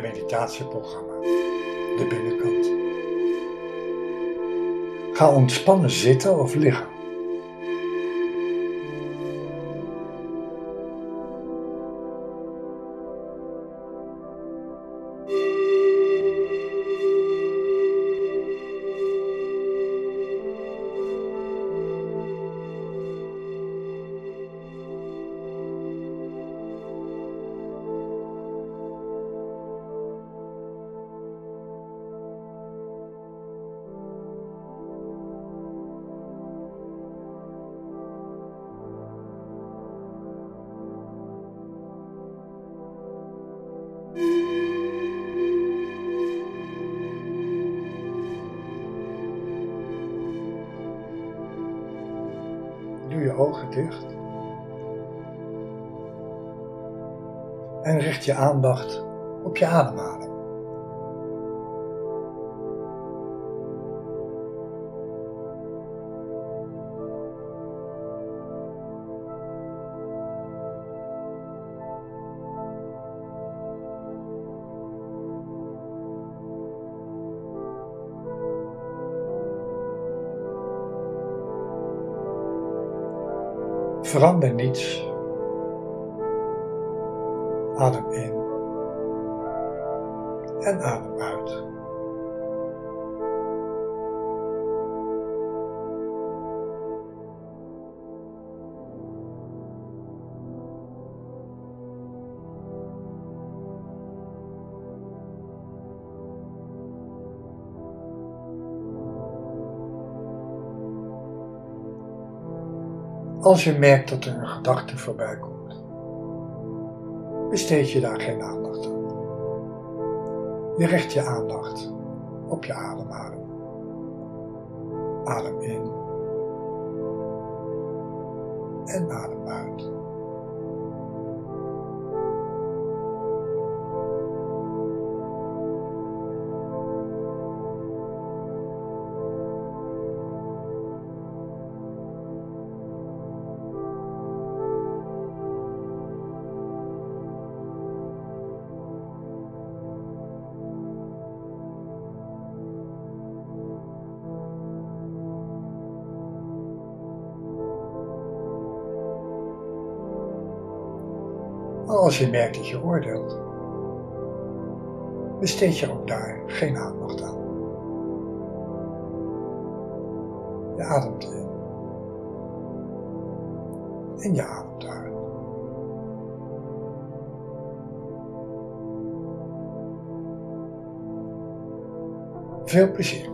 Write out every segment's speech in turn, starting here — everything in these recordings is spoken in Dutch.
Meditatieprogramma De Binnenkant. Ga ontspannen zitten of liggen. Je aandacht op je ademhaling. Verander niets. Adem in en adem uit. Als je merkt dat er een gedachte voorbij komt, besteed je daar geen aandacht aan. Je richt je aandacht op je ademhaling. Adem in en adem uit. Als je merkt dat je oordeelt, besteed je ook daar geen aandacht aan. Je ademt in en je ademt uit. Veel plezier.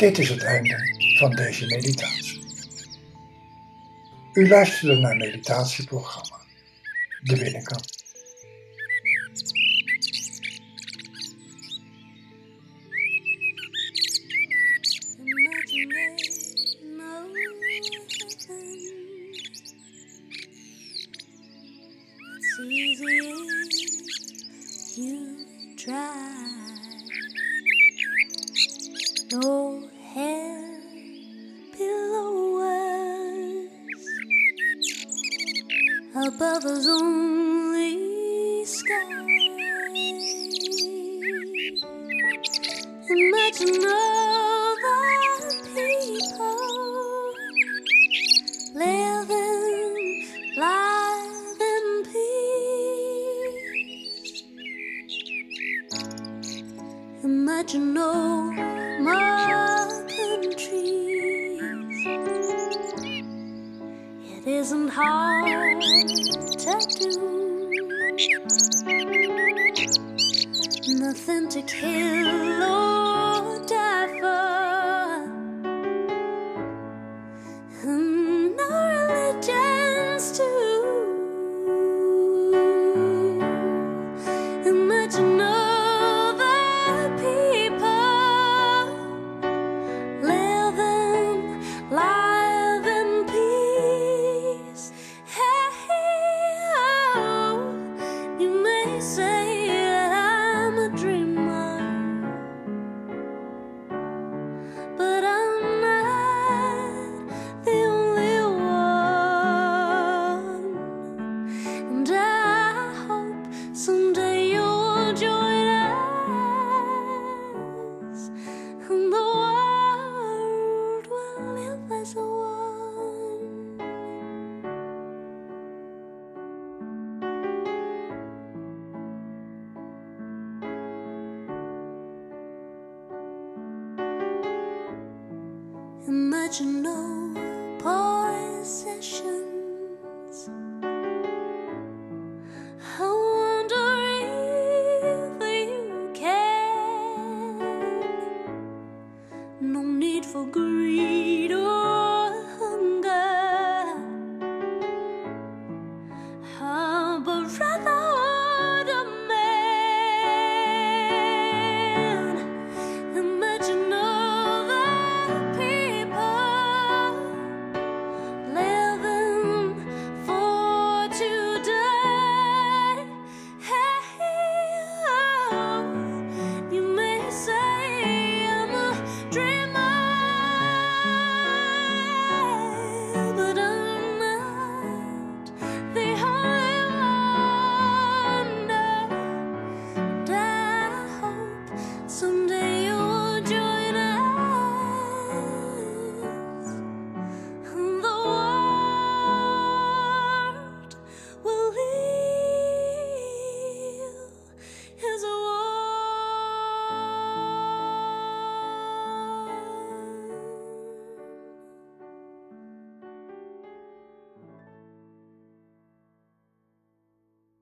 Dit is het einde van deze meditatie. U luisterde naar meditatieprogramma De Binnenkant.